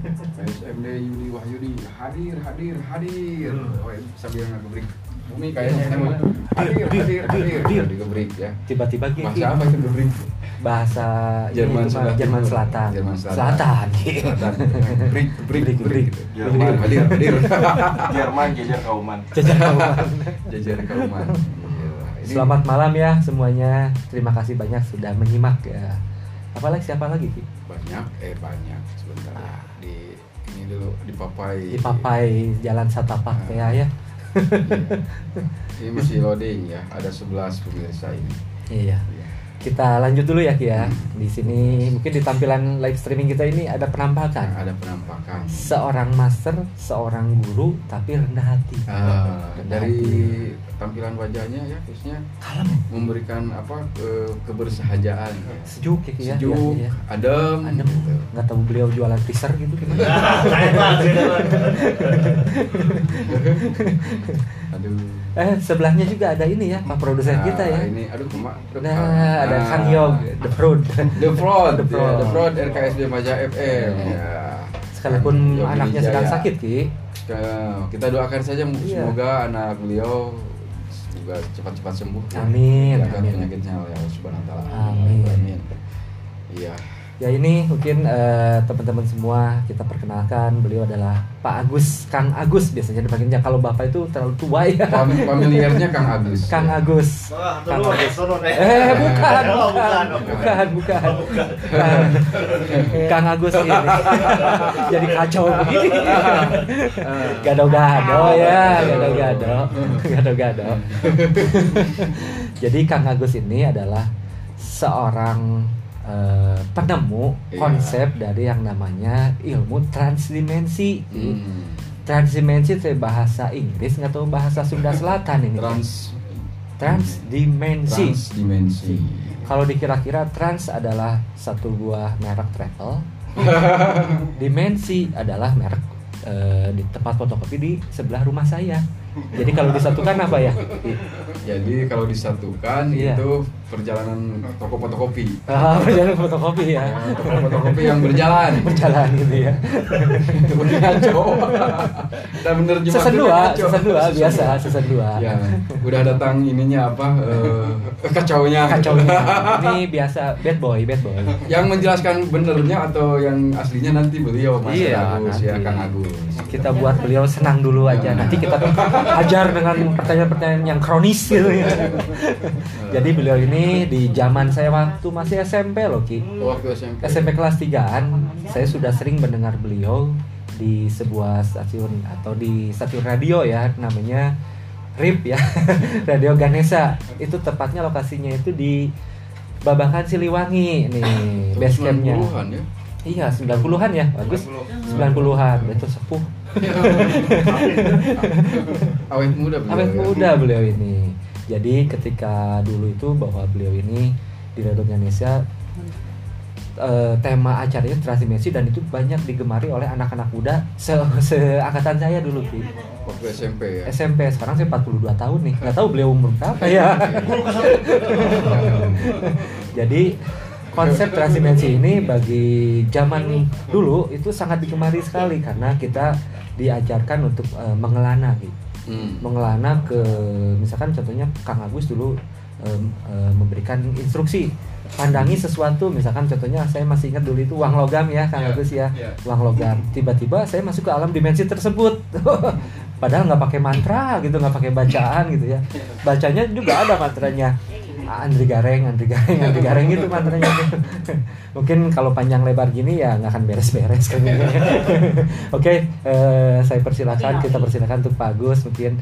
PSMD Yudi Wahyudi hadir hadir hadir oh, sambil ngegebrik bumi kayaknya ini mah. hadir hadir hadir hadir. digebrik ya tiba-tiba Ki, bahasa apa itu gebrik bahasa Jerman Selatan. Jerman Selatan Jerman Selatan. Selatan break break. gitu. Jerman. hadir hadir Jerman jajar kauman. Jajan Kauman. jajar kauman Iya. Ini- Selamat malam ya semuanya. Terima kasih banyak sudah menyimak ya. Apalagi siapa lagi Ki? banyak eh banyak sebentar ya. di ini dulu di papai Di Papai Jalan Satapak Ah. ya ya. Iya. ini masih loading ya ada 11 pemirsa ini Iya. Iya. Kita lanjut dulu ya Ki ya. Hmm. Di sini mungkin di tampilan live streaming kita ini ada Nah, penampakan ada penampakan seorang master, seorang guru tapi rendah hati. Ah, Rendah dari hati. tampilan wajahnya ya khususnya kalem, memberikan apa ke kebersahajaan sejuk ya Ki ya. sejuk Iya, iya. adem Adem. gitu. Nggak tahu beliau jualan freezer gitu gimana? aduh Eh sebelahnya juga ada ini ya Pak produsen Nah, kita ya. ini aduh kemak Nah, ada. Kang Yog, The Prod. The Fraud, The The Fraud. Fraud, the Fraud RKSB Maja FM. Iya. Ya. Sekalipun Yogi anaknya sedang sakit, Ki. Kita- Kita doakan saja Iya. semoga anak beliau juga cepat-cepat sembuh. ya. Amin, amin. penyakitnya Allah Subhanahu wa taala. Amin. Iya. Ya ini mungkin eh, teman-teman semua kita perkenalkan beliau adalah Pak Agus, Kang Agus biasanya dipanggilnya kalau Bapak itu terlalu tua ya. Fam- Familiarnya Kang Agus. Kang. Agus. Wah, Kang Agus. eh. Eh, bukan, Oh, bukan, bukan, bukan, bukan. Kang, Kang Agus ini. Jadi kacau begini. Gado-gado ya, gado-gado. Gado-gado. Jadi Kang Agus ini adalah seorang eh, penemu Iya. konsep dari yang namanya ilmu transdimensi. Hmm. Transdimensi itu bahasa Inggris nggak tahu bahasa Sunda Selatan ini. Trans Transdimensi. Transdimensi. Kalau dikira-kira trans adalah satu buah merek travel, dimensi adalah merek eh, di tempat fotokopi di sebelah rumah saya. Jadi kalau disatukan apa ya? Jadi kalau disatukan Iya. itu perjalanan toko fotokopi. Ah, perjalanan fotokopi ya. Ya, toko fotokopi yang berjalan. Berjalan gitu ya. Udah ngaco. Dan bener juga Season tuh 2, ngaco. season 2 biasa, season 2. Ya, udah datang ininya apa? eh kacaunya. Kacaunya. Ini biasa bad boy, bad boy. Yang menjelaskan benernya atau yang aslinya nanti beliau Mas Iya, Agus ya. Kang Agus. Kita buat beliau senang dulu aja. Nanti kita ajar dengan pertanyaan-pertanyaan yang kronis gitu ya. Jadi beliau ini di zaman saya waktu masih SMP loh Ki. Waktu SMP. SMP kelas 3-an saya sudah sering mendengar beliau di sebuah stasiun atau di stasiun radio ya namanya RIP ya Radio Ganesha itu tepatnya lokasinya itu di Babakan Siliwangi nih base campnya 90-an ya. Iya 90-an ya bagus 90-an itu sepuh Awet muda beliau. awet ya. muda beliau ini jadi ketika dulu itu bahwa beliau ini di Radio Ganesha eh, tema acaranya transdimensi dan itu banyak digemari oleh anak-anak muda se seangkatan saya dulu Ki. Waktu SMP ya. SMP sekarang saya 42 tahun nih nggak tahu beliau umur berapa ya jadi konsep transdimensi ini bagi zaman dulu itu sangat digemari sekali karena kita diajarkan untuk eh, mengelana gitu. Hmm. mengelana ke misalkan contohnya Kang Agus dulu em, em, memberikan instruksi pandangi sesuatu. Misalkan contohnya saya masih ingat dulu itu uang logam ya Kang Iya, Agus ya. iya. uang logam. Tiba-tiba saya masuk ke alam dimensi tersebut. Padahal nggak pakai mantra gitu nggak pakai bacaan gitu ya. Bacanya juga ada mantranya Andri Gareng, Andri Gareng, Andri Gareng itu mantranya. Mungkin kalau panjang lebar gini ya nggak akan beres-beres kan. Oke, eh, saya persilakan, kita persilakan untuk Pak Agus mungkin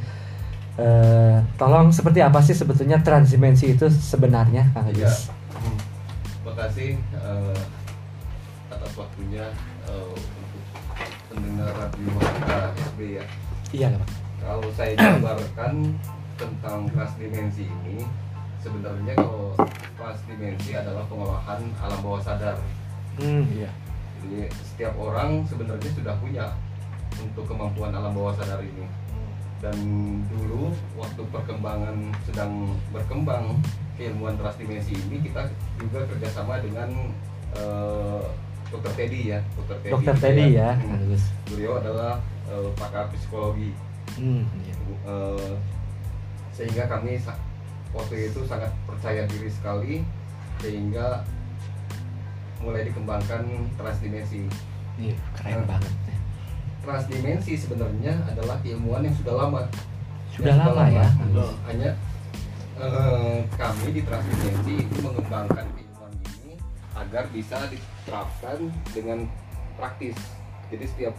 eh, tolong seperti apa sih sebetulnya transdimensi itu sebenarnya, Kang Iya. Agus? Terima kasih eh, atas waktunya eh, untuk pendengar radio Maka SB ya. Iya, Pak. Kalau saya jabarkan tentang kelas dimensi ini, sebenarnya kalau kelas dimensi adalah pengolahan alam bawah sadar. Hmm, iya. Jadi setiap orang sebenarnya sudah punya untuk kemampuan alam bawah sadar ini. Dan dulu waktu perkembangan sedang berkembang keilmuan transdimensi ini kita juga kerjasama dengan eh, Dokter Teddy ya, Dokter Teddy. Dokter Teddy ya, Hmm. bagus. Beliau adalah eh, pakar psikologi. Hmm, iya. Eh, sehingga kami waktu itu sangat percaya diri sekali sehingga mulai dikembangkan transdimensi. Iya, keren Nah. banget. Transdimensi sebenarnya adalah keilmuan yang sudah lama. Sudah Yang lama ya. Betul. Hanya eh, kami di transdimensi itu mengembangkan keilmuan ini agar bisa diterapkan dengan praktis. Jadi setiap